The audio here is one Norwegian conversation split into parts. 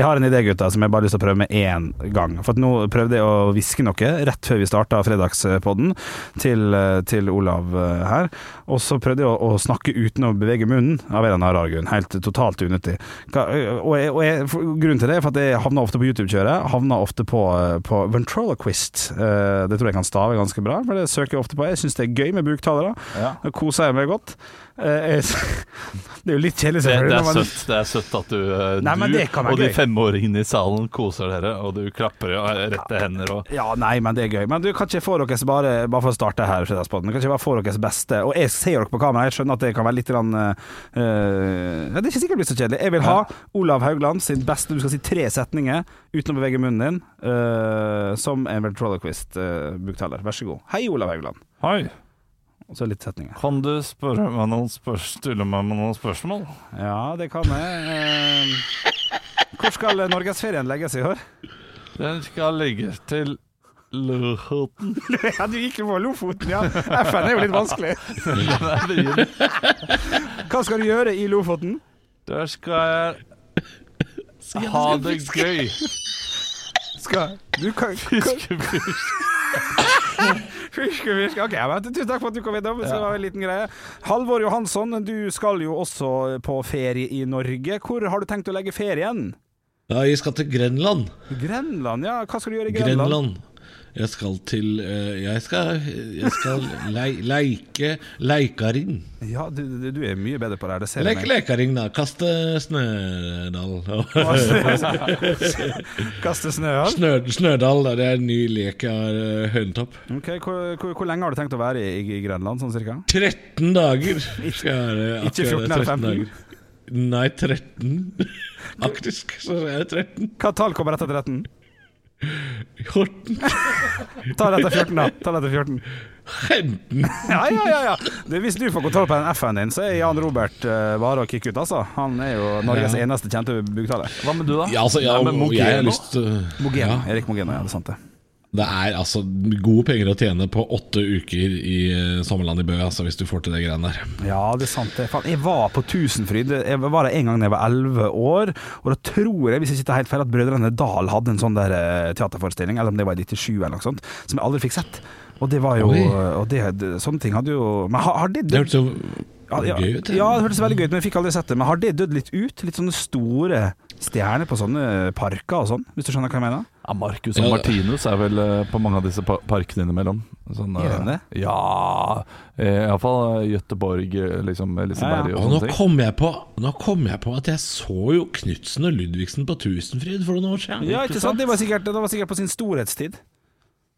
Jeg har en idé, gutta, som jeg bare har lyst til å prøve med én gang. For nå prøvde jeg å hviske noe rett før vi starta fredagspodden til, til Olav eh, her. Og så prøvde jeg å, å snakke uten å bevege munnen, av en eller annen grunn. Helt totalt unyttig. Og, jeg, og jeg, grunnen til det er for at jeg havner ofte på YouTube-kjøret. Havner ofte på, på ventriloquist. Eh, Det tror jeg kan stave ganske bra, for det søker jeg ofte på. Jeg syns det er gøy med buktalere. Ja. Koser jeg meg godt. Eh, jeg- Det er jo litt kjedelig, Det, det, selvfølgelig. er søtt, det er søtt at du, eh, Nei, du det og de femåringene i salen koser dere, og du klapper og har rette hender og Ja, nei, men det er gøy. Men du kan ikke få deres bare Bare for å starte her, Fredagspodden. Kan ikke bare få deres beste Og jeg ser dere på kamera, jeg skjønner at det kan være litt grann, eh, eh, Det er ikke sikkert det blir så kjedelig. Jeg vil ha Olav Haugland sin beste Du skal si tre setninger uten å bevege munnen din, uh, som en ventroloquist-buktaler. Vær så god. Hei, Olav Haugland. Hei, Og så litt setninger. kan du spørre meg noen stille meg med noen spørsmål? Ja, det kan jeg. Eh, hvor skal norgesferien legges i år? Den skal ligge til Lofoten. Ja, du gikk jo på Lofoten, ja. FN er jo litt vanskelig. Hva skal du gjøre i Lofoten? Der skal jeg ha det gøy. Skal Du kan, kan Fyrske. fiske. Ok, men Tusen takk for at du kom innom. Det var en liten greie. Halvor Johansson, du skal jo også på ferie i Norge. Hvor har du tenkt å legge ferien? Ja, jeg skal til Grenland. Grenland, ja. Hva skal du gjøre i Grenland? Grenland. Jeg skal til eh, Jeg skal, jeg skal le, leike leikaring. Ja, du, du, er mye bedre på det her. Det ser Leke jeg. leikaring, da. Kaste snødall. Kaste snødall? Snø, snødall, da. Det er en ny lek jeg har uh, hønet opp. Ok, hvor, hvor, hvor lenge har du tenkt å være i, i Grenland, sånn cirka? 13 dager skal jeg være. Ikke 14 eller 15? Nei, 13. Faktisk så er det 13. Hva tall kommer etter 13? Horten. Ta dette 14, da. Ta dette 14. 15. Ja, ja, ja, ja. Du, hvis du får kontroll på den F-en din, så er Jan Robert uh, bare å kicke ut, altså. Han er jo Norges Ja. eneste kjente buktaler. Hva med du, da? Ja, altså, ja, Nei, men og jeg har lyst uh, Mogeno. ja, Erik Mogeno, ja, det er sant det. Det er altså gode penger å tjene på åtte uker i eh, sommerland i Bø, altså, hvis du får til de greiene der. Ja, det er sant jeg var på Tusenfryd Jeg var der en gang da jeg var elleve år. Og da tror jeg, hvis jeg sitter helt feil, at Brødrene Dal hadde en sånn der eh, teaterforestilling, eller om det var i 97 eller noe sånt, som jeg aldri fikk sett. Og det var jo og det, det, Sånne ting hadde jo Men har, har det Det hørtes jo gøy ut. ja, det hørtes veldig gøy ut, men jeg fikk aldri sett det. Men har det dødd litt ut? Litt sånne store stjerner på sånne parker og sånn, hvis du skjønner hva jeg mener? Ja, Marcus og Ja. Martinus er vel eh, på mange av disse parkene innimellom. Sånn, Er eh? Ja, eh, iallfall Göteborg, eh, liksom Liseberg Ja, ja. og sånne ting. kom, jeg på, nå kom jeg på at jeg så jo Knutsen og Ludvigsen på Tusenfryd for noen år siden. Ja, ikke sant? Det var sikkert, det var sikkert på sin storhetstid.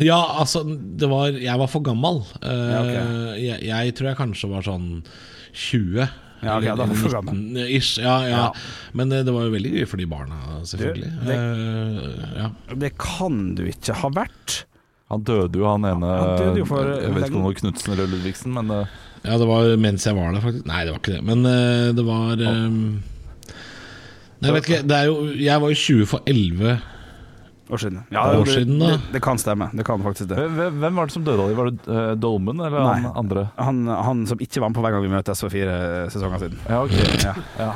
Ja, altså, det var Jeg var for gammel. Uh, Ja, okay. jeg, jeg tror jeg kanskje var sånn 20. Ja, okay, da du for 19 Ish, ja, ja. Ja. Men eh, det var jo veldig gøy for de barna, selvfølgelig. det- uh, ja. Det kan du ikke ha vært. Han døde jo, han ene Han jo for- Jeg vet ikke om det var Knutsen eller Ludvigsen, men uh, ja, det var mens jeg var der, faktisk. Nei, det var ikke det. Men uh, det var eh, Nei, jeg vet ikke. Det er jo, jeg var jo 20 for 11 År siden. Ja, det, siden. Det, det kan stemme. Det kan faktisk det. hvem, var det som døde av dem? Var det uh, Dolmen eller Nei. han andre? Han, han som ikke var med på hver gang vi møtes for fire sesonger siden. Ja, ok Ja. ja.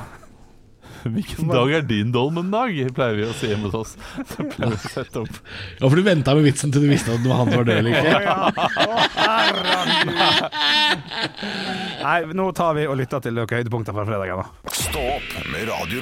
Hvilken dag er din Dolmen-dag, pleier vi å si hjemme hos oss. Så pleier vi å sette opp Ja, for du venta med vitsen til du visste at det var han som var død eller ikke. Nei, nå tar vi og lytter til høydepunktene fra fredagen. da. Stå opp med Radio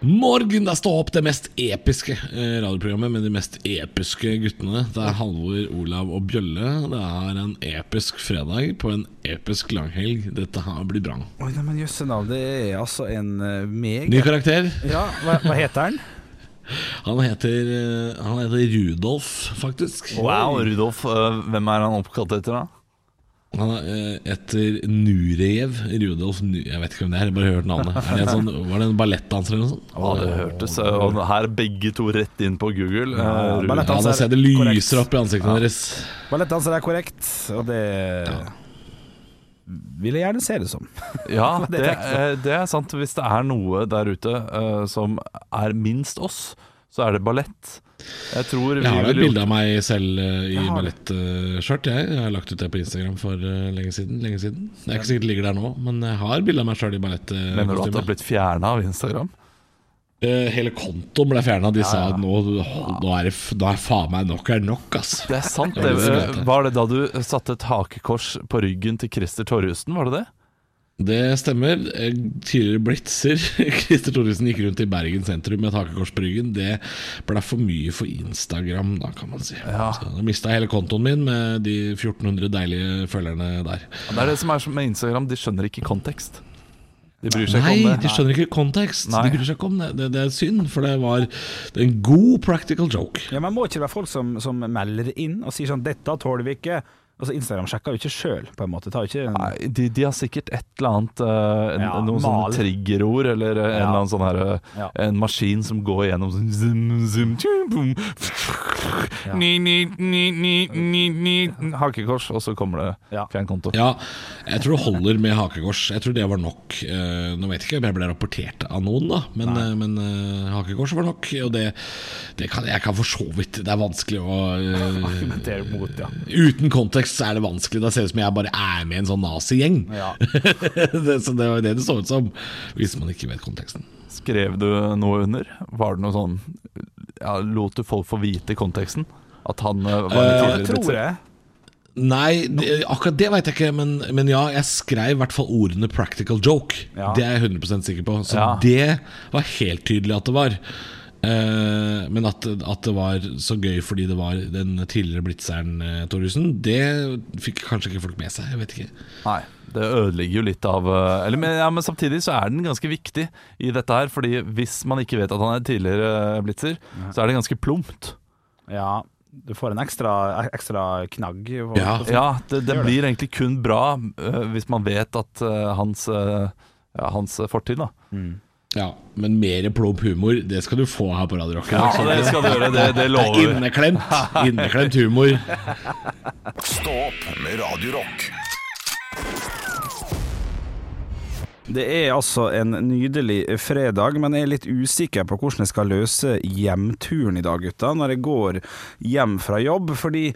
Morgen, da stå opp det mest episke eh, radioprogrammet med de mest episke guttene. Det er Halvor, Olav og Bjølle. Det er en episk fredag på en episk langhelg. Dette her blir bra. Oi, nei, men jøsse navn, det er altså en uh, meg... Ny karakter. Ja, hva, hva heter han? Han heter, eh, han heter Rudolf, faktisk. Wow, Rudolf. eh, hvem er han oppkalt etter, da? Han er eh, etter Nurejev. Rudolf Nurejev, Jeg vet ikke hvem det er, jeg har bare hørt navnet. Er det en sånn, var det en ballettdanser eller noe sånt? Ja, det hørtes eh, Og her er begge to rett inn på Google. Ja, Eh, Ja, da ser jeg det lyser opp i ansiktene deres. Ballettdanser er korrekt, og det vil jeg gjerne se det som. Ja, Det eh, det er sant. Hvis det er noe der ute uh, som er minst oss, så er det ballett. Jeg tror vi Jeg har da et bilde gjort av meg selv uh, i ballettskjørt. Uh, jeg. jeg har lagt ut det på Instagram for uh, lenge siden. Lenge siden Det er ikke sikkert det ligger der nå, men jeg har bilde av meg sjøl i Mener du at det har blitt fjerna av Instagram? Eh, Hele kontoen ble fjerna. De sa ja. at nå, nå er det nå er faen meg nok er nok, ass. Det er sant. Det, var det da du satte et hakekors på ryggen til Christer Torjussen, var det det? Det stemmer. Eh, Tidligere blitzer Christer Thoresen gikk rundt i Bergen sentrum med et hakekors på ryggen. Det ble for mye for Instagram, da, kan man si. Ja. Så jeg mista hele kontoen min med de 1400 deilige følgerne der. Det er det som er med Instagram, de skjønner ikke kontekst. De bryr seg Nei, ikke om det. de skjønner ikke kontekst. Nei. De bryr seg ikke om det. det. Det er synd, for det var det er en god practical joke. Ja, men Må ikke det være folk som, som melder inn og sier sånn 'Dette tåler vi ikke'? Altså Instagram sjekker jo ikke sjøl, på en måte. Tar ikke en, Nei, de, de har sikkert et eller annet uh, en, Ja, Noen sånne triggerord, eller eh, en eller annen sånn her uh, Ja. En maskin som går gjennom sånn zoom, zoom, tjum, boom. Ja. Ni, ni, ni, ni, ni, ni. Hakekors, og så kommer det Ja. fjern. Ja, jeg tror det holder med hakekors. Jeg tror det var nok. Eh, nå vet jeg ikke om jeg ble rapportert av noen, da men, men hakekors var nok. Og det, det kan jeg kan for så vidt Det er vanskelig å argumentere mot, ja. Uten kontekst så er det vanskelig. Da ser det ut som jeg bare er med i en sånn nazigjeng. ja. så det var det det så ut som, hvis man ikke vet konteksten. Skrev du noe under? Var det noe sånn ja, Lot du folk få vite konteksten? At han eh, var litt Eh, tidligere Uh, tror jeg. Nei, akkurat det veit jeg ikke, men, men ja, jeg skrev i hvert fall ordene 'practical joke'. Ja. Det er jeg 100 sikker på. Så Ja. det var helt tydelig at det var. Eh, men at, at det var så gøy fordi det var den tidligere blitzeren uh, Thoresen, det fikk kanskje ikke folk med seg. Jeg vet ikke. Nei, det ødelegger jo litt av eh, eller, men, ja, men samtidig så er den ganske viktig i dette her. Fordi hvis man ikke vet at han er tidligere blitzer, ja. så er det ganske plumpt. Ja, du får en ekstra, ekstra knagg. på- Ja. Ja, det, det blir det. egentlig kun bra uh, hvis man vet at uh, hans, uh, ja, hans fortid, da. Ja, Men mer plump humor, det skal du få her på Radio Rock. Ja, det skal du gjøre, det, det lover vi. Inneklemt. Inneklemt humor. Stå opp med Radio Rock. Det er altså en nydelig fredag, men jeg er litt usikker på hvordan jeg skal løse hjemturen i dag, gutta, når jeg går hjem fra jobb. Fordi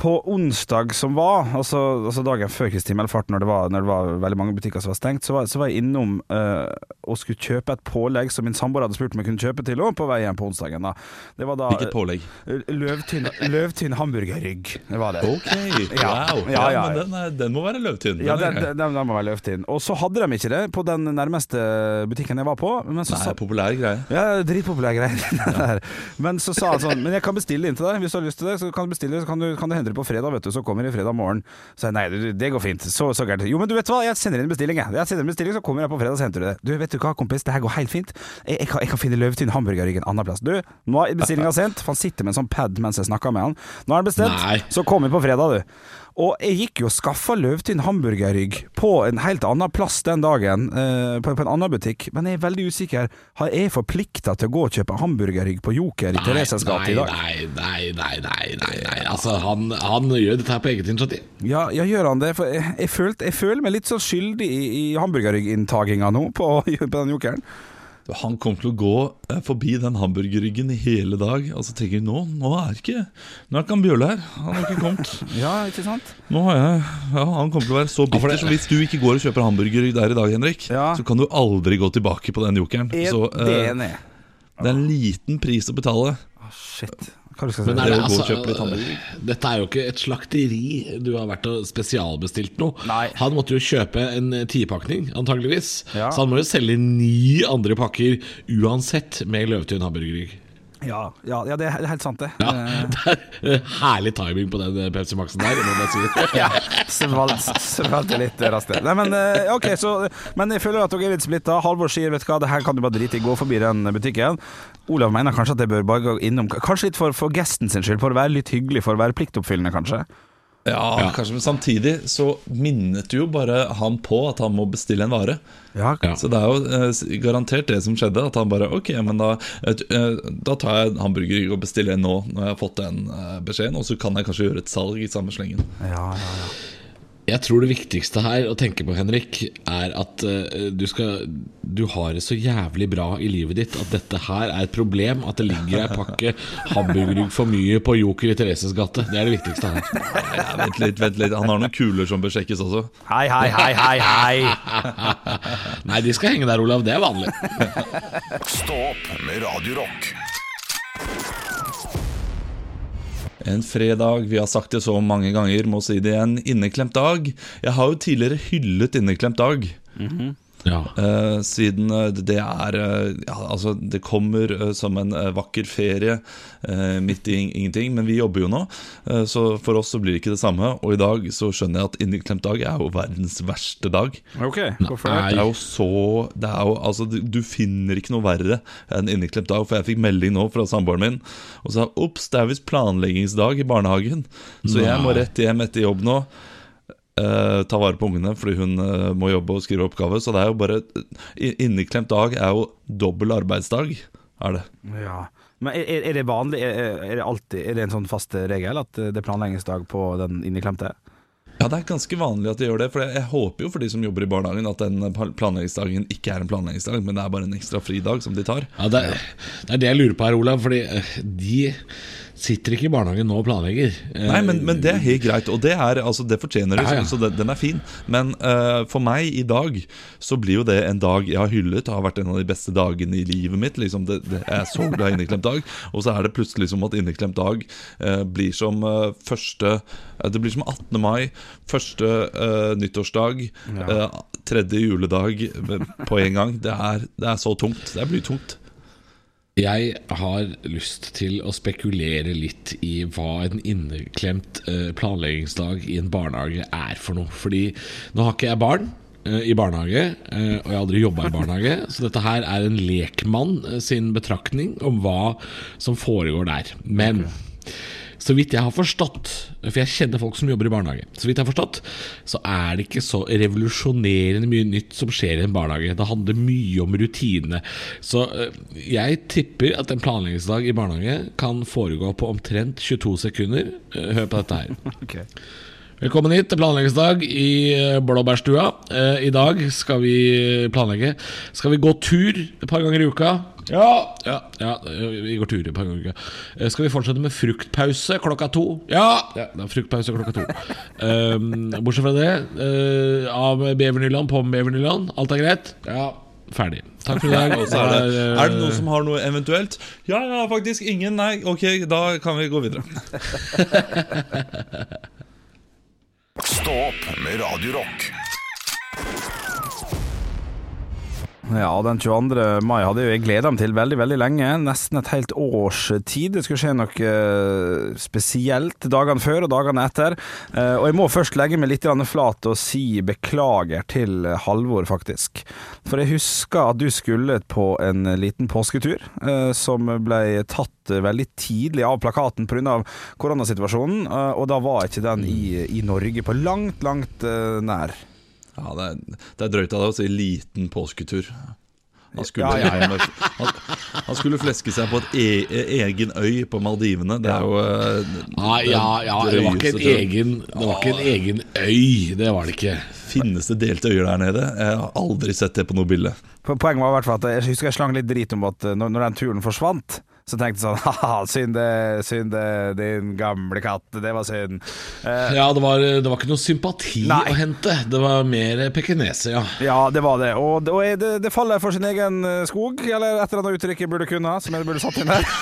på onsdag som var, altså, altså dagen før Kristi Melfart, når, det var- når det var veldig mange butikker som var stengt, så var, så var jeg innom uh, og skulle kjøpe et pålegg som min samboer hadde spurt om jeg kunne kjøpe til henne på vei hjem på onsdagen. Da. Det var da Hvilket pålegg? eh, løvtynn, løvtynn hamburgerrygg. Det var det. Ok, Ja. wow. Ja, ja, men den, er, den må være løvtynn. Ja, Den den, den, må være løvtynn. Og så hadde de ikke det på den nærmeste butikken jeg var på. Men så Nei, sa, populær greie. ja, dritpopulær greie. Men så sa han sånn Men jeg kan bestille inn til deg. Hvis du har lyst til det, så kan du bestille Så kan du, kan du hente det på fredag, vet du. Så kommer det fredag morgen. Så jeg nei, det, det går fint. Så, så gærent. Jo, men du vet hva, jeg sender inn en bestilling, jeg. Jeg sender en bestilling, så kommer jeg på fredag, så henter du det. Du, vet du hva, kompis, det her går helt fint. Jeg, jeg, kan, jeg kan finne løvtynn hamburgerrygg en annen plass. Du, nå er bestillinga sendt. Han sitter med en sånn pad mens jeg snakker med han. Nå er den bestilt. Nei. Så kommer vi på fredag, du. Og jeg gikk jo og skaffa løvtynn hamburgerrygg på en helt annen plass den dagen, eh, på, på en annen butikk, men jeg er veldig usikker. Har jeg forplikta til å gå og kjøpe hamburgerrygg på Joker i Thereses gate i dag? nei, nei, nei, nei, nei, nei. Altså, han, han gjør dette her på eget initiativ. Ja, ja, gjør han det? For jeg, jeg, følte, jeg føler meg litt så skyldig i, i hamburgerrygginntakinga nå på, på den Jokeren. Han kommer til å gå eh, forbi den hamburgerryggen i hele dag, og så tenker han nå, nå er ikke Nå er ikke han Bjørle her. Han har ikke kommet. Ja, ikke sant? Nå har jeg Ja, han kommer til å være så bitter. Ja, Så hvis du ikke går og kjøper hamburgerrygg der i dag, Henrik, Ja. så kan du aldri gå tilbake på den jokeren. Er Så det eh, det er en liten pris å betale. Ah, shit. Hva du skal si? Men er Det altså, hamburger. dette er jo ikke et slakteri du har vært og spesialbestilt noe. Nei. Han måtte jo kjøpe en eh, tipakning, antageligvis. Ja. Så han må jo selge ni andre pakker uansett med løvtynn hamburgerrygg. Ja, ja, ja, det er helt sant, det. Ja, Eh, det er eh, Herlig timing på den eh, Pepsi Max-en der. Må jeg si. Ja, svalt, svalte litt raskt. Nei, men ok, så Men jeg føler at dere er litt splitta. Halvor sier vet du hva, det her kan du bare drite i, gå forbi den butikken. Olav mener kanskje at jeg bør bare gå innom Kanskje litt for, for gesten sin skyld, for å være litt hyggelig, for å være pliktoppfyllende, kanskje. Ja, Ja. kanskje, men samtidig så minnet du jo bare han på at han må bestille en vare. Ja, Ja. Så det er jo eh, garantert det som skjedde, at han bare Ok, men da, eh, eh, da tar jeg en hamburger og bestiller en nå, når jeg har fått den eh, beskjeden, og så kan jeg kanskje gjøre et salg i samme slengen. ja, ja, ja. Jeg tror det viktigste her å tenke på, Henrik, er at uh, du skal Du har det så jævlig bra i livet ditt at dette her er et problem. At det ligger ei pakke hamburgerrygg for mye på Joker i Thereses gate. Det er det viktigste her. Ja, vent litt, vent litt Han har noen kuler som bør sjekkes også. Hei, hei, hei, hei, hei. Nei, de skal henge der, Olav. Det er vanlig. Stå opp med Radio En fredag, vi har sagt det så mange ganger, må si det igjen. Inneklemt dag. Jeg har jo tidligere hyllet inneklemt dag. Ja. Uh, siden eh, det er eh, ja, Altså, det kommer som en vakker ferie eh, midt i ingenting. Men vi jobber jo nå, eh, så for oss så blir det ikke det samme. Og i dag så skjønner jeg at inneklemt dag er jo verdens verste dag. Ok, hvorfor det? Det er jo så det er jo, altså, du, du finner ikke noe verre enn inneklemt dag. For jeg fikk melding nå fra samboeren min og sa ops, det er visst planleggingsdag i barnehagen. Så jeg må rett hjem etter jobb nå. Eh, ta vare på ungene fordi hun uh, må jobbe og skrive oppgave. Så det er jo bare i- Inneklemt dag er jo dobbel arbeidsdag, er det. Ja. Men er, er det vanlig, er, er det alltid Er det en sånn fast regel at det er planleggingsdag på den inneklemte? Ja, det er ganske vanlig at de gjør det. For jeg, jeg håper jo for de som jobber i barnehagen, at den planleggingsdagen ikke er en planleggingsdag, men det er bare en ekstra fridag som de tar. Ja, det, er, det er det jeg lurer på her, Olav. Fordi eh, de sitter ikke i barnehagen nå og planlegger. Eh, Nei, men, men det er helt greit, og det, er, altså, det fortjener du, Ja, ja. så den, den er fin. Men uh, for meg i dag så blir jo det en dag jeg har hyllet. Det har vært en av de beste dagene i livet mitt. Liksom det, det, er så glad i inneklemt dag. Og så er det plutselig som at inneklemt dag uh, blir som uh, første eh, Det blir som 18. mai, første eh, nyttårsdag, eh, tredje juledag eh, på en gang. Det er, det er så tungt. Det blir tungt. Jeg har lyst til å spekulere litt i hva en inneklemt eh, planleggingsdag i en barnehage er for noe. Fordi nå har ikke jeg barn eh, i barnehage, eh, og jeg har aldri jobba i barnehage, så dette her er en lekmann sin betraktning om hva som foregår der. Men så vidt jeg har forstått, for jeg kjenner folk som jobber i barnehage, så vidt jeg har forstått, så er det ikke så revolusjonerende mye nytt som skjer i en barnehage. Det handler mye om rutinene. Så eh, jeg tipper at en planleggingsdag i barnehage kan foregå på omtrent 22 sekunder. Eh, Hør på dette her. okay. Velkommen hit til planleggingsdag i eh, Blåbærstua. I dag skal vi planlegge. Skal vi gå tur et par ganger i uka? Ja, ja, ja vi går turer på en gang. i uka. Eh, Skal vi fortsette med fruktpause klokka to? Ja, ja det er fruktpause klokka to. Um, bortsett fra det, uh, av Bevernyland på Bevernyland Alt er greit? Ja, ferdig. Takk for i dag. Er, det, eh, er det noen som har noe eventuelt? Ja, ja, faktisk ingen. Nei, ok, da kan vi gå videre. Stå opp med Radio Rock. Ja, den 22. mai hadde jeg gleda meg til veldig, veldig lenge. Nesten et helt års tid. Det skulle skje noe eh, spesielt dagene før og dagene etter. Eh, Og jeg må først legge meg litt flat og si beklager til Halvor, faktisk. For jeg husker at du skulle på en liten påsketur, eh, som ble tatt veldig tidlig av plakaten pga. koronasituasjonen, og da var ikke den i, i Norge på langt, langt nær. Ja, det er, det er drøyt av deg å si liten påsketur. Han skulle, Ja, ja, Han, han skulle fleske seg på et e, egen øy på Maldivene. Det er jo eh, Ja, ja, ja, det var ikke en egen, det var ikke en egen øy. Det var det ikke. Finnes det delte øyer der nede? Jeg har aldri sett det på noe bilde. Poenget var i hvert fall at jeg husker jeg slang litt drit om at eh, når, når den turen forsvant, så tenkte jeg sånn Haha, synd det, synd det, din gamle katt. Det var synd. Uh, Ja, det var, det var ikke noe sympati Nei. å hente. Det var mer pekinese, ja. ja, det var det. Og, og det, det faller for sin egen eh, skog, eller et eller annet uttrykk jeg burde kunne, som jeg burde satt inn der.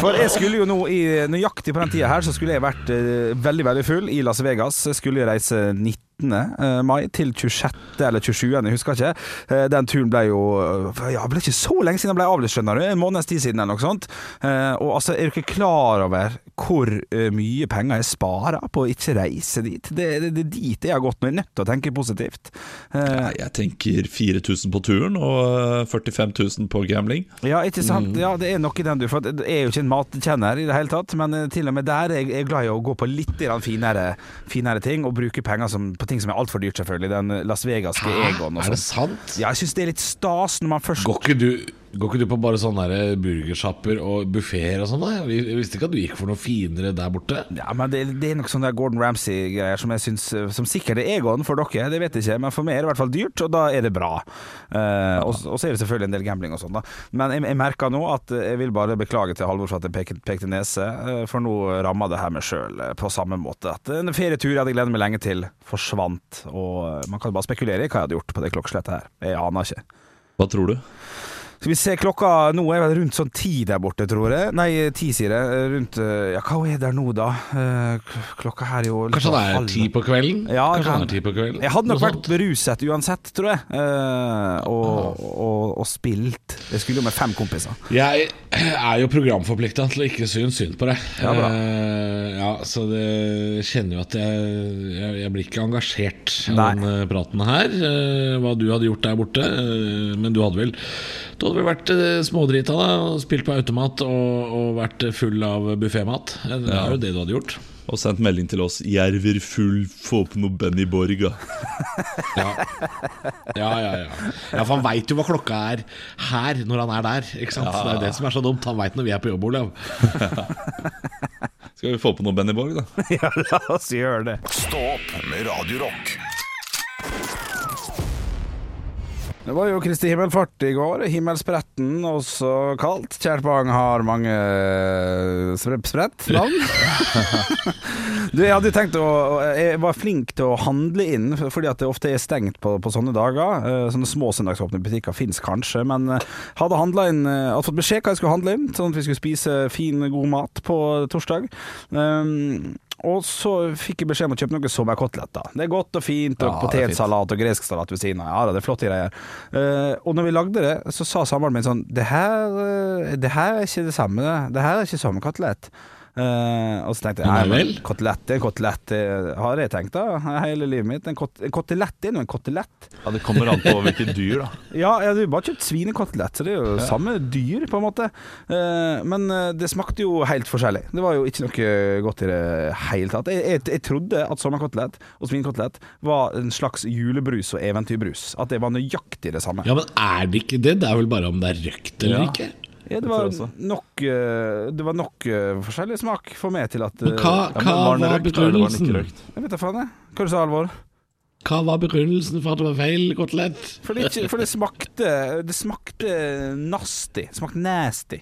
For jeg skulle jo nå, i, nøyaktig på den tida her, så skulle jeg vært uh, veldig, veldig full i Las Vegas. Jeg skulle reise reise 19. eh, mai til 26. eller 27., jeg husker ikke. Eh, Den turen ble jo eh, Ja, ble ikke så lenge siden den ble avlyst, skjønner du. En måneds tid siden eller noe sånt. Eh, Og altså, er du ikke klar over hvor mye penger jeg sparer på å ikke reise dit? Det, er dit jeg har gått. Nå er nødt til å tenke positivt. Ja, Jeg tenker 4000 på turen og eh, 45 000 på gambling. Ja, ikke sant? Ja, det er nok i den du For jeg er jo ikke en matkjenner i det hele tatt, men til og med der er jeg glad i å gå på litt finere, finere ting, og bruke penger som, på ting som er altfor dyrt, selvfølgelig. Den Las Vegaske Egon og Er det sånn. sant? Ja, jeg syns det er litt stas når man først Går ikke du Går ikke du på bare sånne der burgersjapper og buffeer og sånn? da? Jeg visste ikke at du gikk for noe finere der borte. Ja, men det, det er nok sånne der Gordon Ramsay-greier som jeg synes Som sikkert er egoen for dere, det vet jeg ikke, men for meg er det i hvert fall dyrt, og da er det bra. Eh, og, og så er det selvfølgelig en del gambling og sånn, da. Men jeg, jeg merker nå at jeg vil bare beklage til Halvor for at jeg pekte, pekte nese, eh, for nå rammer det her meg sjøl på samme måte. At en ferietur jeg hadde gledet meg lenge til, forsvant. Og eh, man kan bare spekulere i hva jeg hadde gjort på det klokkeslettet her. Jeg aner ikke. Hva tror du? Skal vi se, klokka nå er vel rundt sånn ti der borte, tror jeg. Nei, ti, sier jeg. Rundt eh, Ja, hva er det nå, da? Eh, Klokka her er jo Kanskje det er halv- ti på kvelden? Ja, Kanskje kan- det er ti på kvelden? Jeg hadde nok vært beruset uansett, tror jeg. Eh, og, og, og spilt. Jeg skulle jo med fem kompiser. Jeg er jo programforplikta til å ikke synes synd på deg. Ja, bra. Eh, ja, så det jeg kjenner jo at jeg, jeg, jeg blir ikke engasjert av den eh, praten her. eh, hva du hadde gjort der borte. eh, men du hadde vel Du hadde vel vært uh, smådrita da spilt på automat og, og vært full av buffémat. Eh, Det er jo det du hadde gjort. Og sendt melding til oss 'Jerver full, få på noe Benny Borga'. Ja, ja, ja. Ja, ja for han veit jo hva klokka er her når han er der. Ikke sant? Det er det som er så dumt. Han veit når vi er på jobb, Olav. Skal vi få på noe Benny Borg, da? ja, la oss gjøre det. Stå opp med Radio Det var jo Kristi himmelfart i går. Himmelspretten, også kalt. Kjært barn har mange spre- spredt navn. du, jeg hadde tenkt å Jeg var flink til å handle inn, fordi at det ofte er stengt på, på sånne dager. Eh, Sånne små søndagsåpne butikker fins kanskje, men eh, hadde handla inn eh, Hadde fått beskjed hva jeg skulle handle inn, sånn at vi skulle spise fin, god mat på torsdag. Um, og så fikk jeg beskjed om å kjøpe noen sommerkoteletter. Det er godt og fint, og Ja, potetsalat og gresk salat ved siden av. Ja, det er flotte greier. Uh, og når vi lagde det, så sa samboeren min sånn Det her, eh, det her er ikke det samme. det. Det her er ikke sommerkotelett. Eh, og så tenkte jeg Nei kotelett kotelett, har jeg tenkt da, hele livet mitt. En, kot, en kotelett er nå en kotelett. Ja, Det kommer an på hvilket dyr, da. Ja, jeg hadde jo bare kjøpt svinekotelett, så det er jo samme dyr, på en måte. Uh, men eh, det smakte jo helt forskjellig. Det var jo ikke noe godt i det hele tatt. Jeg, jeg, jeg trodde at sommerkotelett og svinekotelett var en slags julebrus og eventyrbrus. At det var nøyaktig det samme. Ja, men er det ikke det? Det er vel bare om det er røkt eller Ja. ikke? Ja, det Det var nok, eh, det var nok eh, forskjellig smak for meg til at Men eh, hva, Ja, men hva var den var røkt, var den begrunnelsen? Jeg vet da faen, jeg. Hva du sa Alvor? Hva var begrunnelsen for at det var feil kotelett? For det, ikke- for det smakte Det smakte nasty. Det smakte nasty.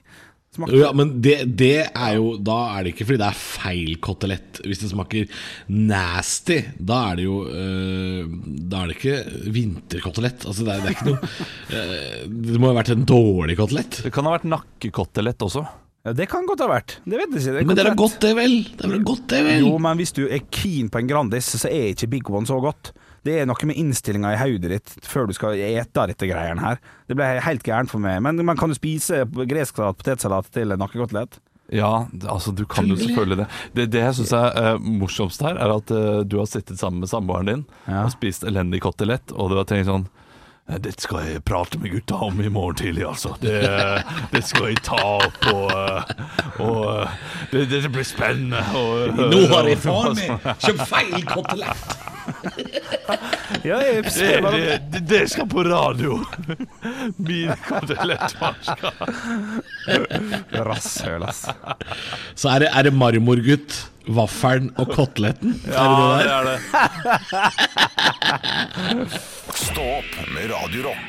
Smakte, Ja, men det, det er jo Da er det ikke fordi det er feil kotelett. Hvis det smaker nasty, da er det jo øh, Da er det ikke vinterkotelett. Altså, det er, det er ikke noe øh, Det må ha vært en dårlig kotelett. Det kan ha vært nakkekotelett også. ja, det kan godt ha vært. Det vet jeg ikke. Men det er da godt, det vel? Det er vel godt, det vel? Jo, men hvis du er keen på en Grandis, så er ikke Big One så godt. Det er noe med innstillinga i hodet ditt før du skal ete dette greiene her. Det ble helt gærent for meg. Men, men kan du spise gresksalat, potetsalat til nakkekotelett? Ja, altså du kan jo selvfølgelig det. Det, det jeg syns er uh, morsomst her, er at uh, du har sittet sammen med samboeren din Ja. og spist elendig kotelett, og du har tenkt sånn «Eh, dette skal jeg prate med gutta om i morgen tidlig, altså. Det, det skal jeg ta opp, og, eh, og det, det blir spennende. Og, Nå har jeg faen meg kjøpt feil kotelett! Ja, jeg det, spør det, det, det skal på radio! Min kotelettmarsk. Rasshøl, ass. Så er det, er det marmorgutt, vaffelen og koteletten? Ja, er det det det er det. Stå opp med Radio Rock.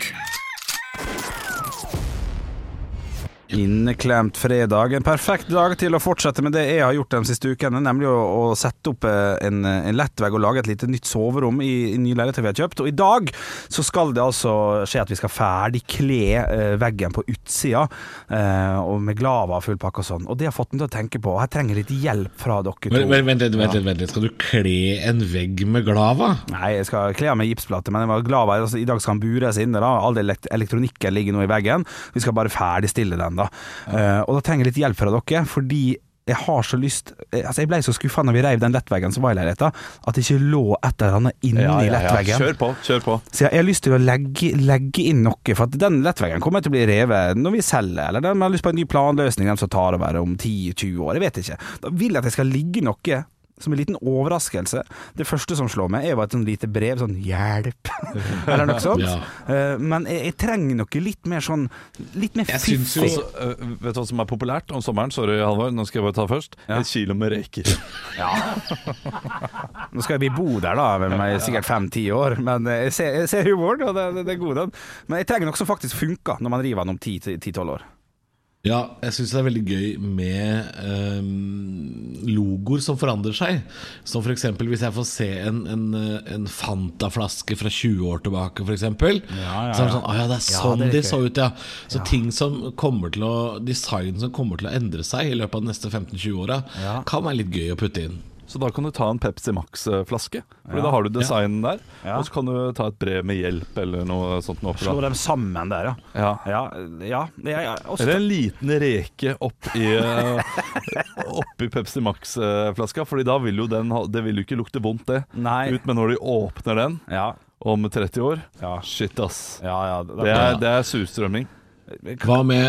Inneklemt fredag. En perfekt dag til å fortsette med det jeg har gjort de siste ukene, nemlig å, å sette opp eh, en, en lettvegg og lage et lite nytt soverom i, i ny leilighet vi har kjøpt. Og i dag så skal det altså skje at vi skal ferdigkle eh, veggen på utsida, eh, og med glava og full pakke og sånn. Og det har fått meg til å tenke på Jeg trenger litt hjelp fra dere to. Vent, vent, vent, vent, vent. Skal du kle en vegg med glava? Nei, jeg skal kle den med gipsplate, men jeg var glava. altså, i dag skal den bures inne. da All elekt elektronikken ligger nå i veggen. Vi skal bare ferdigstille den, da. Eh, og da trenger jeg litt hjelp fra dere, fordi jeg har så lyst eh, Altså Jeg ble så skuffa når vi reiv den lettveggen som var i leiligheten, at det ikke lå et eller annet inni lettveggen. Kjør på, kjør på. Så jeg, jeg har lyst til å legge, legge inn noe, for at den lettveggen kommer til å bli revet når vi selger, eller de har lyst på en ny planløsning, de som tar over om 10-20 år, jeg vet ikke. Da vil jeg at det skal ligge noe som en liten overraskelse. Det første som slår meg, er jo et sånn lite brev, sånn 'hjelp', eller noe sånt. Ja. Eh, Men jeg, jeg trenger noe litt mer sånn Litt mer fiffig. Øh, vet du hva som er populært om sommeren? Sorry, Halvor, nå skal jeg bare ta først. Ja. Et kilo med reker. Nå skal vi bo der da, med meg, sikkert fem-ti år, men eh, jeg ser, jeg ser humoren, og det, det, det er god den. Men jeg trenger noe som faktisk funker når man river den om ti-tolv år. Ja, jeg syns det er veldig gøy med eh, logoer som forandrer seg. Som f.eks. hvis jeg får se en, en, en Fanta-flaske fra 20 år tilbake, f.eks. ja, Så er det sånn Å ja, det er Ja, sånn det er de så ut, ja. Så ting som kommer til å design som kommer til å endre seg i løpet av de neste 15-20 åra, Ja. kan være litt gøy å putte inn. Så da kan du ta en Pepsi Max-flaske. Fordi da har du designen der. Ja. Og så kan du ta et brev med hjelp eller noe sånt. Noe Slå dem sammen der, ja. Ja. Ja, ja, ja, ja Eller en liten reke oppi, Opp oppi Pepsi Max-flaska. Fordi da vil jo den ha, Det vil jo ikke lukte vondt, det. Nei. Ut, med når de åpner den Ja, om 30 år Ja. Shit, ass. ja, ja. Det er, det er surstrømming. Hva med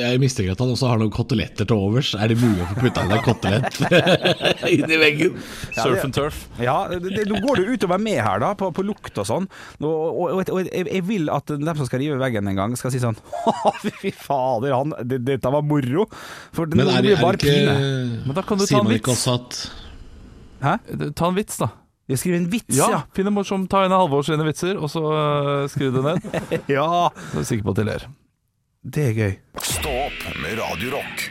Jeg mistenker at han også har noen koteletter til overs. Er det mulig å få putta inn en kotelett inn i veggen? Surf and turf. Ja, det, det, Nå går det utover meg her, da, på, på lukt og sånn. Og, og, og, og jeg, jeg vil at dem som skal rive veggen en gang, skal si sånn Fy fader, han, det, dette var moro. For det, Men er, blir er det bare ikke pine. Men da kan du ta en man ikke vits. også at Hæ? Ta en vits, da. Jeg skriver en vits, Ja, ja. Finn en morsom, ta en sine vitser, og så uh, skriv det ned. Ja, Så er jeg sikker på at de ler. Det er gøy. Stå opp med Radiorock.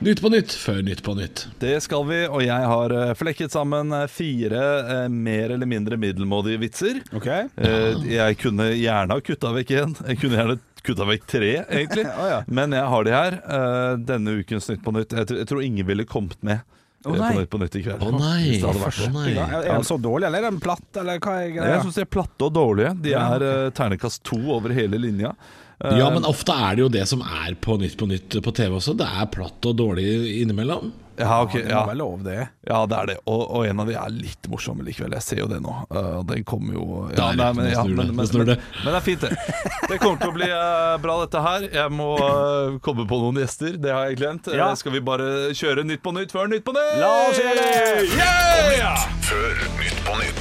Nytt på nytt før Nytt på nytt. Det skal vi, og jeg har eh, flekket sammen eh, fire eh, mer eller mindre middelmådige vitser. Ok Eh, jeg kunne gjerne ha kutta vekk én. Jeg kunne gjerne kutta vekk tre, egentlig. oh, ja. Men jeg har de her. Eh, denne ukens Nytt på Nytt. Jeg, tror- jeg tror ingen ville kommet med Eh, nei. på Nytt på Nytt i kveld. Å nei, Hvis det hadde vært nei. Er den så dårlig, eller er den platt, eller hva er greia? Jeg syns de er platte og dårlige. De er uh, ternekast to over hele linja. Eh, Ja, men ofte er det jo det som er på Nytt på Nytt på TV også. Det er platt og dårlig innimellom. Ja, ok, Det må ja. være lov, det. ja, det er det. Og, og en av de er litt morsomme likevel. Jeg ser jo det nå. Uh, den kommer jo ja, Det er nei, men, ja, men, men, men, det. men det er fint, det. Det kommer til å bli uh, bra, dette her. Jeg må uh, komme på noen gjester. Det har jeg glemt. Ja. skal vi bare kjøre Nytt på Nytt før Nytt på Nytt? La oss gjøre det! Yeah! Før Nytt på Nytt.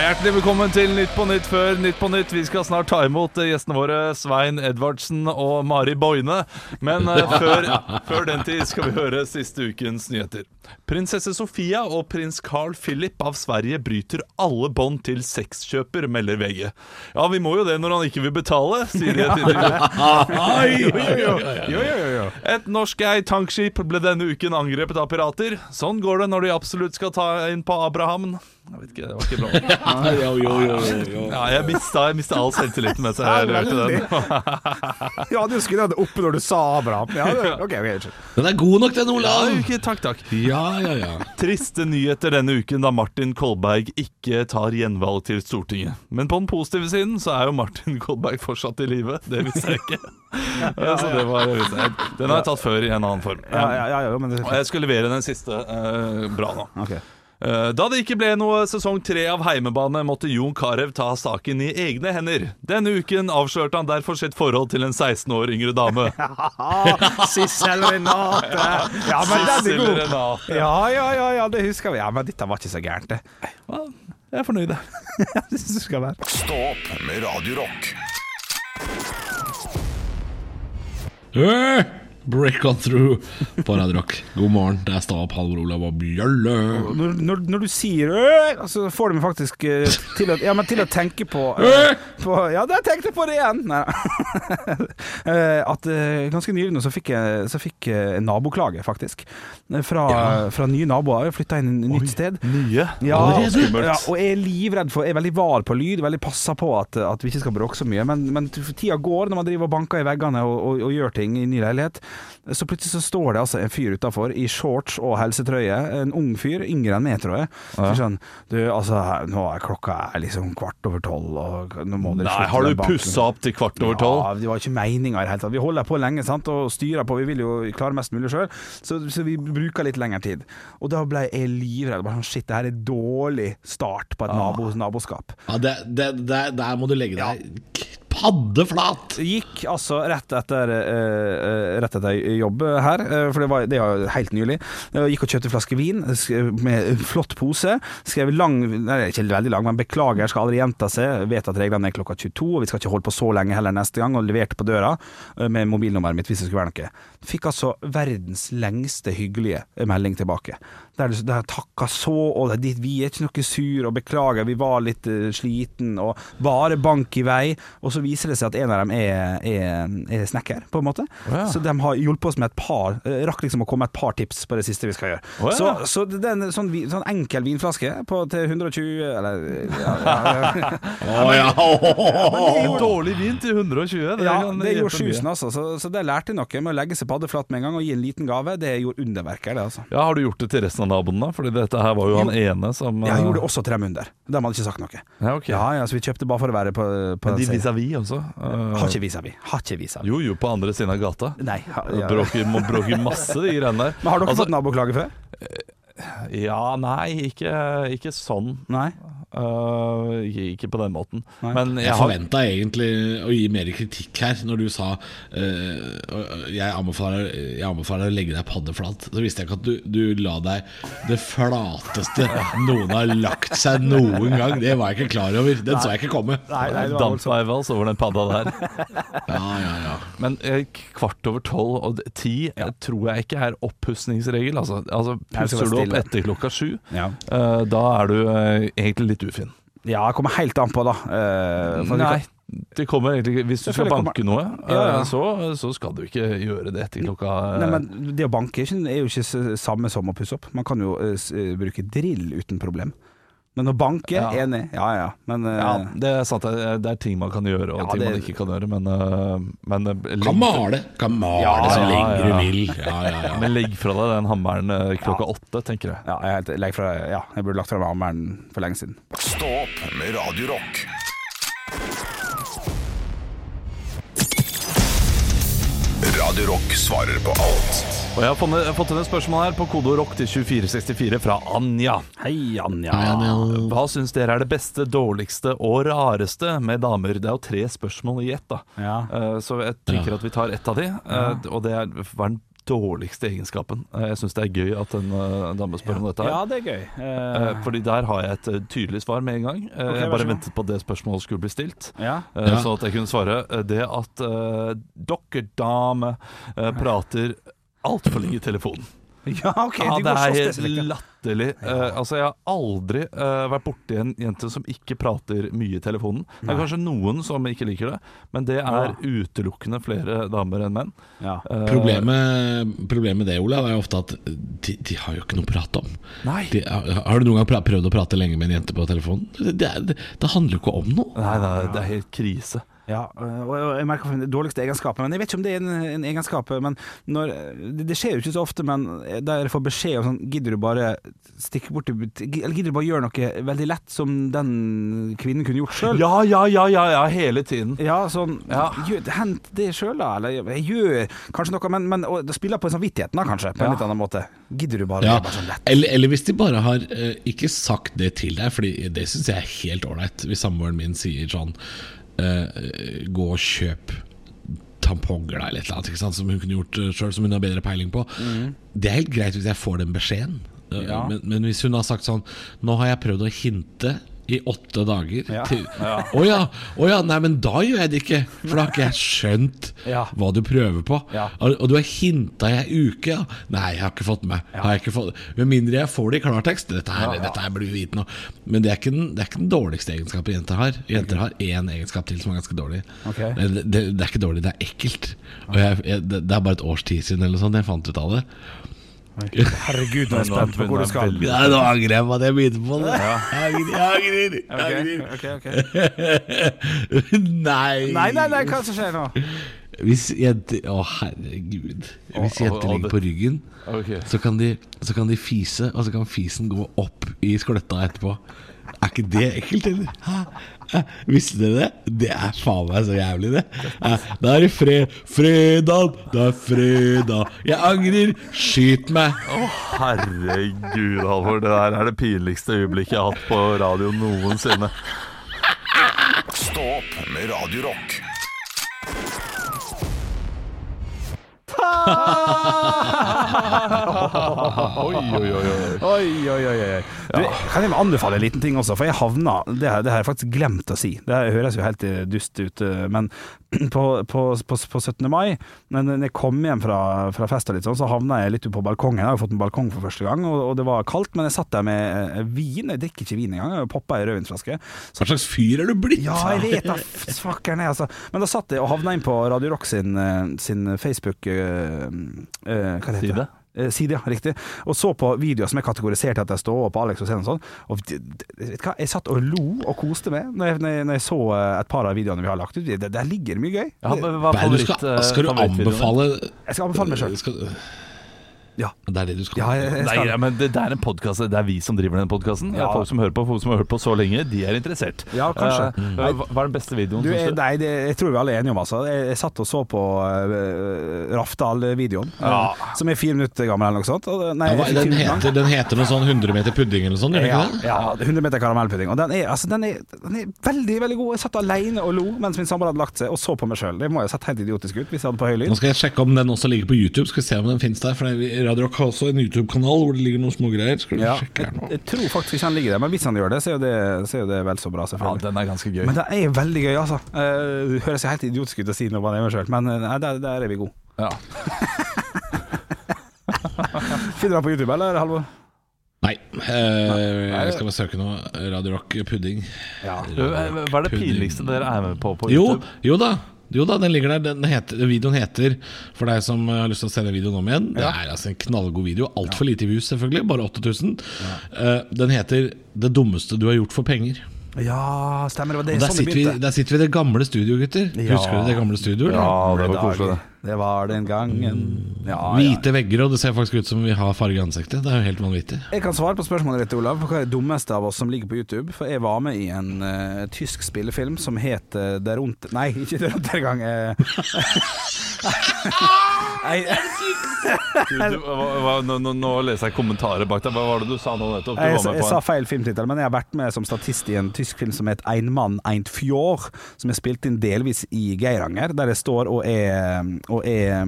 Hjertelig velkommen til Nytt på Nytt før Nytt på Nytt. Vi skal snart ta imot eh, gjestene våre Svein Edvardsen og Mari Boine. Men eh, før, før den tid skal vi høre siste ukens nyheter. Prinsesse Sofia og prins Carl Philip av Sverige bryter alle bånd til sexkjøper, melder VG. Ja, vi må jo det når han ikke vil betale, sier de jo. Et norskeid tankskip ble denne uken angrepet av pirater. Sånn går det når de absolutt skal ta inn på Abraham. Jeg vet ikke, det var ikke bra. Jo, jo, jo, jo. Ja, jeg mista, jeg mista all selvtilliten mens jeg rørte den. Ja, du skulle hatt det oppe når du sa Abraham. Ja, det, ok, ok, unnskyld. Den er god nok, den, Ja, Olav. ok, takk, takk. Ja, ja, ja. Triste nyheter denne uken da Martin Kolberg ikke tar gjenvalg til Stortinget. Men på den positive siden så er jo Martin Kolberg fortsatt i live. Det visste jeg ikke. Så det var, jeg. Den har jeg tatt før i en annen form. Ja, ja, ja, ja, men det, Og jeg skal levere den siste eh, bra nå. Ok. Eh, Da det ikke ble noe sesong tre av Heimebane, måtte Jon Carew ta saken i egne hender. Denne uken avslørte han derfor sitt forhold til en 16 år yngre dame. Sissel Renate. Ja, men den er god. Ja, ja, ja, ja, det husker vi. Ja, men dette var ikke så gærent, det. Jeg er fornøyd, jeg. Det synes jeg skal være. Stå opp med Radio Rock. Øh, Break on through på Radio Rock. God morgen, det er Stav, Halvor Olav og Bjølle. Når, når, når du sier øh, så får du meg faktisk øh, til, å, ja, men til å tenke på, øh, på Ja, der tenkte jeg på det igjen! Nei. Eh, At øh, ganske nylig nå så fikk jeg, så fikk jeg naboklage, faktisk. Fra, ja. fra nye naboer. Jeg flytta inn et nytt sted. Nye. Ja, skummelt. ja, og jeg er livredd for Jeg er veldig var på lyd, veldig passa på at, at vi ikke skal bråke så mye. Men, men tida går når man driver og banker i veggene og, og, og gjør ting i ny leilighet. Så plutselig så står det altså en fyr utafor i shorts og helsetrøye, en ung fyr, yngre enn meg, tror jeg. Så sånn Du, altså, nå er klokka er liksom kvart over tolv, og nå må dere Nei, har du pussa opp til kvart over tolv? Ja, det var ikke meninga i det hele tatt. Vi holder på lenge sant? og styrer på, vi vil jo klare mest mulig sjøl, så, så vi bruker litt lengre tid. Og da ble jeg livredd. Bare sånn, Shit, det her er dårlig start på et nabo, naboskap. Ja, det, det, det, der må du legge deg paddeflat! Gikk altså rett etter, eh, eh, rett etter jobb her, eh, for det var, det var helt nylig. Gikk og kjøpte en flaske vin med flott pose. Skrev lang Nei, ikke veldig lang, men beklager, skal aldri gjenta seg. Vet at reglene er klokka 22, og vi skal ikke holde på så lenge heller neste gang. Og leverte på døra med mobilnummeret mitt hvis det skulle være noe. Fikk altså verdens lengste hyggelige melding tilbake. Der det er takka så, og det, vi er ikke noe sur, og beklager, vi var litt uh, sliten, og bare bank i vei. Og så viser det seg at en av dem er, er, er snekker, på en måte. ja. Så de har hjulpet oss med et par eh, Rakk liksom å komme med et par tips på det siste vi skal gjøre. Oh, ja. Så, så det er en sånn, sånn enkel vinflaske på, til 120 Eller ja, ja, ja. Ja! Dårlig vin til 120. Det, ja, det gjorde sjusen, altså. Så, så det lærte jeg noe med å legge seg paddeflat med en gang og gi en liten gave. Det gjorde underverker, det, altså. Ja, Har du gjort det til resten av naboene? da? Fordi dette her var jo han ene som Jeg eh, gjorde også tre dem under. De hadde ikke sagt noe. Ja, ok. Ja, ja, så vi kjøpte bare for å være på, på Men de vis-à-vis også? Uh, Har ikke vis-à-vis. Har ikke vis-à-vis. Jo, jo, på andre siden av gata. Nei. Ha, ja. Bråker, må masse, de greiene der. Men har dere Altså, fått naboklage før? Ja, nei, ikke, ikke sånn. Nei? Eh, ikke, på den måten. Nei. Men jeg Jeg har egentlig å gi mer kritikk her, når du sa uh, jeg, anbefaler, jeg anbefaler å legge deg paddeflat. Så visste jeg ikke at du, du la deg det flateste noen har lagt seg noen gang. Det var jeg ikke klar over. Den så jeg ikke komme. Nei, nei, det var over den padda der. Ja, ja, ja. Men uh, kvart over tolv og ti ja. tror jeg ikke er oppussingsregel. Altså, altså Nei, pusser du opp etter klokka sju, Ja. da er du egentlig litt ufin. ja, det kommer helt an på, da. Eh, Nei, det kommer egentlig ikke Hvis du skal banke noe, Ja, ja. eh, så, så skal du ikke gjøre det etter klokka eh, Nei, men Det å banke er jo ikke samme som å pusse opp. Man kan jo eh, eh, bruke drill uten problem. Men å banke, Ja. enig. Ja ja. Men uh, Ja, det er sant. Det er, ting man kan gjøre, og Ja, ting det- man ikke kan gjøre, men, uh, men øh, Kan male. Kan male Ja, så ja, lenge ja. du vil. Ja, ja, ja. men legg fra deg den hammeren klokka åtte, tenker jeg. ja, jeg, legg fra, ja, jeg burde lagt fra meg hammeren for lenge siden. Stå opp med Radio Rock. Radio Rock svarer på alt Og jeg har fått, fått inn et spørsmål her på kode rock til 2464 fra Anja. Hei, Anja. Hva syns dere er det beste, dårligste og rareste med damer? Det er jo tre spørsmål i ett, da. Ja. Eh, Så jeg tenker at vi tar ett av de, eh, og det er hva er den dårligste egenskapen? Eh, Jeg syns det er gøy at en dame spør om dette her. Ja, det er gøy. uh, Fordi der har jeg et tydelig svar med en gang. Okay, jeg bare ventet på at det spørsmålet skulle bli stilt. ja. Ja. Sånn at jeg kunne svare. Det at uh, dere dame eh, prater altfor lenge i telefonen. ja, OK. Ja, det går er helt spesifikt. ja. latterlig. Eh, altså, jeg har aldri uh, vært borti en jente som ikke prater mye i telefonen. Det er kanskje noen som ikke liker det, men det er utelukkende flere damer enn menn. Ja. Uh, Problemet, problemet med det, Olav, er jo ofte at de, de har jo ikke noe å prate om. Nei. De, har du noen gang prøvd å prate lenge med en jente på telefonen? Det, det, det, det handler jo ikke om noe. Nei, nei, det er helt krise. Ja, øh, og jeg merker den dårligste egenskapen Men jeg vet ikke om det er en, en egenskap Men når, det, det skjer jo ikke så ofte Men der jeg får beskjed om sånn Gidder du bare stikke bort til Eller gidder du bare gjøre noe veldig lett Som den kvinnen kunne gjort selv Ja, ja, ja, ja, ja, hele tiden. Ja, sånn Ja. gjør, Hent det selv da Eller jeg gjør kanskje noe Men, men og, det spiller på samvittigheten da kanskje På en Ja. litt annen måte Gidder du bare, Ja, bare sånn lett eller, eller hvis de bare har uh, ikke sagt det til deg, Fordi det syns jeg er helt ålreit. Hvis samboeren min sier sånn eh, Gå og kjøp tamponger eller et eller annet som hun kunne gjort sjøl, som hun har bedre peiling på. Det er helt greit hvis jeg får den beskjeden. Eh, Ja. Men, men hvis hun har sagt sånn Nå har jeg prøvd å hinte i åtte dager Ja. til Å ja, å ja, nei, men da gjør jeg det ikke! For da har ikke jeg skjønt Ja. hva du prøver på. Ja. Og, du har hinta i ei uke, ja. Nei, jeg har ikke fått med. Fått, med mindre jeg får det i klartekst. Dette her, dette her blir vi nå. Men det er, den, det er ikke den dårligste egenskapen jenter har. Jenter har én egenskap til som er ganske dårlig. Okay. Det, det, det er ikke dårlig, det er ekkelt. Jeg, jeg, det, er bare et års tid siden eller sånt jeg fant ut av det. Herregud, nå er jeg spent på hvor du skal Ja, nå angrer jeg på at jeg begynte på det. Jeg angrer, jeg angrer. Nei. Nei, nei, nei, hva som skjer nå? Hvis jenter Å, herregud. Hvis jenter ligger på ryggen, så kan, de, så kan de fise, og så kan fisen gå opp i skløtta etterpå. Er ikke det ekkelt, eller? Hæ? Visste dere det? Det er faen meg så jævlig, det. Da er det fre fredag, det er fredag. Jeg angrer, skyt meg. Å Herregud, Halvor. Det der er det pinligste øyeblikket jeg har hatt på radio noensinne. Stå opp med Radio Oi, oi, oi, oi. Oi, oi, oi. Du, kan jeg anbefale en liten ting også, for jeg havna Det, her- det har jeg faktisk glemt å si. Det høres jo helt eh, dust ut, eh, men på, på, på, på 17. mai, når jeg kom hjem fra, fra fest og litt sånn, så havna jeg litt ute på balkongen. Jeg har jo fått en balkong for første gang, og, og det var kaldt, men jeg satt der med eh, vin. Jeg drikker ikke vin engang, jeg poppa ei rødvinsflaske. Hva slags fyr er du blitt? Ja, jeg vet da, f- fuckeren er altså. Men da satt jeg og havna inn på Radio Rock sin, sin Facebook eh, eh, Hva det heter Side? Eh, Side, ja, riktig. Og så på videoer som er kategorisert etter Stå og på Alex og Sen og sånn. Og d- d- vet du hva, jeg satt og lo og koste meg når jeg, når jeg, når jeg så eh, et par av videoene vi har lagt ut. Det, der ligger det mye gøy. Ja, men hva er Nei, du favoritt, skal, eh, skal du favorittvideoen din? anbefale Jeg skal anbefale meg sjøl. Skal- Ja. Det er det du skal Ja, jeg, jeg Nei, skal, ja, men det, det er en podcast, det er vi som driver den podkasten. Ja. Folk som hører på, folk som har hørt på så lenge, de er interessert. Ja, kanskje. Uh, hva, hva er den beste videoen? du, jeg, nei, det, jeg tror vi alle er enige om altså. Jeg, jeg satt og så på uh, Rafdal-videoen, Ja. eh, som er fire minutter gammel eller noe sånt. Og, nei, Ja, hva- den, heter, den heter noe sånn 100 meter pudding eller noe sånt, gjør den Ja, ikke det? ja, 100 meter karamellpudding. Og den er, altså, den, er, den er veldig veldig god. Jeg satt alene og lo mens min samboer hadde lagt seg, og så på meg sjøl. Det må jo ha sett helt idiotisk ut hvis jeg hadde på høy Nå skal jeg sjekke om den også ligger på YouTube. Skal vi se om den finnes der. For det Radio Rock har også en YouTube-kanal hvor det ligger noen små greier. Skal du Ja, sjekke her nå? jeg tror faktisk ikke han ligger der, men hvis han gjør det, så er jo det, så er jo det vel så bra, selvfølgelig. Ja, den er ganske gøy. Men det er veldig gøy, altså. Uh, høres jo helt idiotisk ut å si noe om det med sjøl, men uh, der, der er vi gode. Ja. Finner du han på YouTube, eller, Halvor? Nei. Eh, jeg skal bare søke nå. Radio Rock pudding. Ja. Eh, Hva er det pinligste dere er med på på YouTube? Jo, jo da. Jo da, den ligger der. Den heter, videoen heter, for deg som har lyst til å se den videoen om igjen Det er altså en knallgod video. Altfor lite views, selvfølgelig. Bare 8000. Eh, den heter 'Det dummeste du har gjort for penger'. ja, stemmer. Det var det Og der sånn det sitter, vi, der sitter vi i det gamle studio, gutter. Ja. Husker du det gamle studioet? Ja, det var koselig. det. Det var den gangen. Ja, ja. Hvite vegger, og det ser faktisk ut som vi har farge i ansiktet. Det er jo helt vanvittig. Jeg kan svare på spørsmålet ditt, Olav. Hva er det dummeste av oss som ligger på YouTube? For jeg var med i en uh, tysk spillefilm som het uh, Der rundt Nei, ikke Der rundt du, hva, hva, nå, leser jeg kommentarer bak deg. Hva var det du sa nå nettopp? Du jeg, var med jeg på sa feil filmtittel, men jeg har vært med som statist i en tysk film som het Ein Mann, ein Fjord, som er spilt inn delvis i Geiranger, der jeg står og er, og er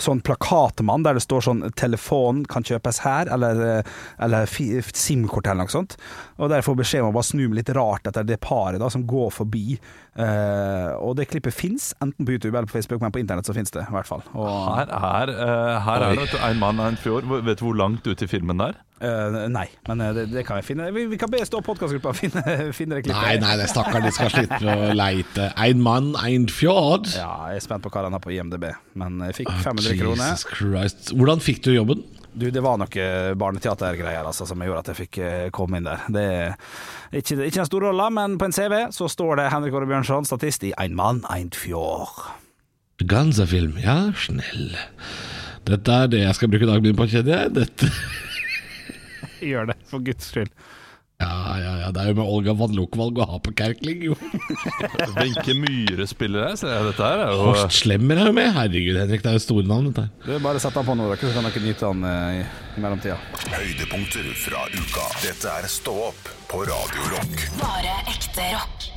sånn plakatmann, der det står sånn 'telefon kan kjøpes her', eller, eh, eller SIM-kort eller noe sånt. Og der jeg får beskjed om å bare snu meg litt rart etter det paret da, som går forbi. Uh, og det klippet fins, enten på YouTube eller på Facebook, men på internett så fins det i hvert fall. Og, Her, her, uh, her er det en mann og en fjord. Vet du hvor langt ute i filmen det er? Uh, nei, men eh, det, det kan jeg finne. Vi, vi kan be stå podkastgruppa finne, finne det klippet. Nei, nei, det stakkar, de skal slippe å leite. Ein mann, ein fjord. Ja, jeg er spent på hva den har på IMDb, men jeg fikk Ah, 500 kroner. Jesus Christ. Hvordan fikk du jobben? Du, det var noe barneteatergreier altså, som gjorde at jeg fikk eh, komme inn der. Det er ikke, ikke den store rolla, men på en CV så står det Henrik Åre Bjørnson, statist i Ein Mann, ein Fjord. Ganzafilm, ja, snill. Dette er det jeg skal bruke dagen min på, kjenner jeg. Dette Gjør det, for guds skyld. Ja, ja, ja, det er jo med Olga Vanlokvalg å og på Kerkling, jo. Wenche Myhre spiller her, ser jeg. Dette her er jo Horst Slemmer er jo med. Herregud, Henrik, det er jo store navn, dette her. Du, Bare sett han på nå, så kan dere nyte han eh, i, i mellomtida. Høydepunkter fra uka. Dette er Stå opp på Radio Rock. Bare ekte rock.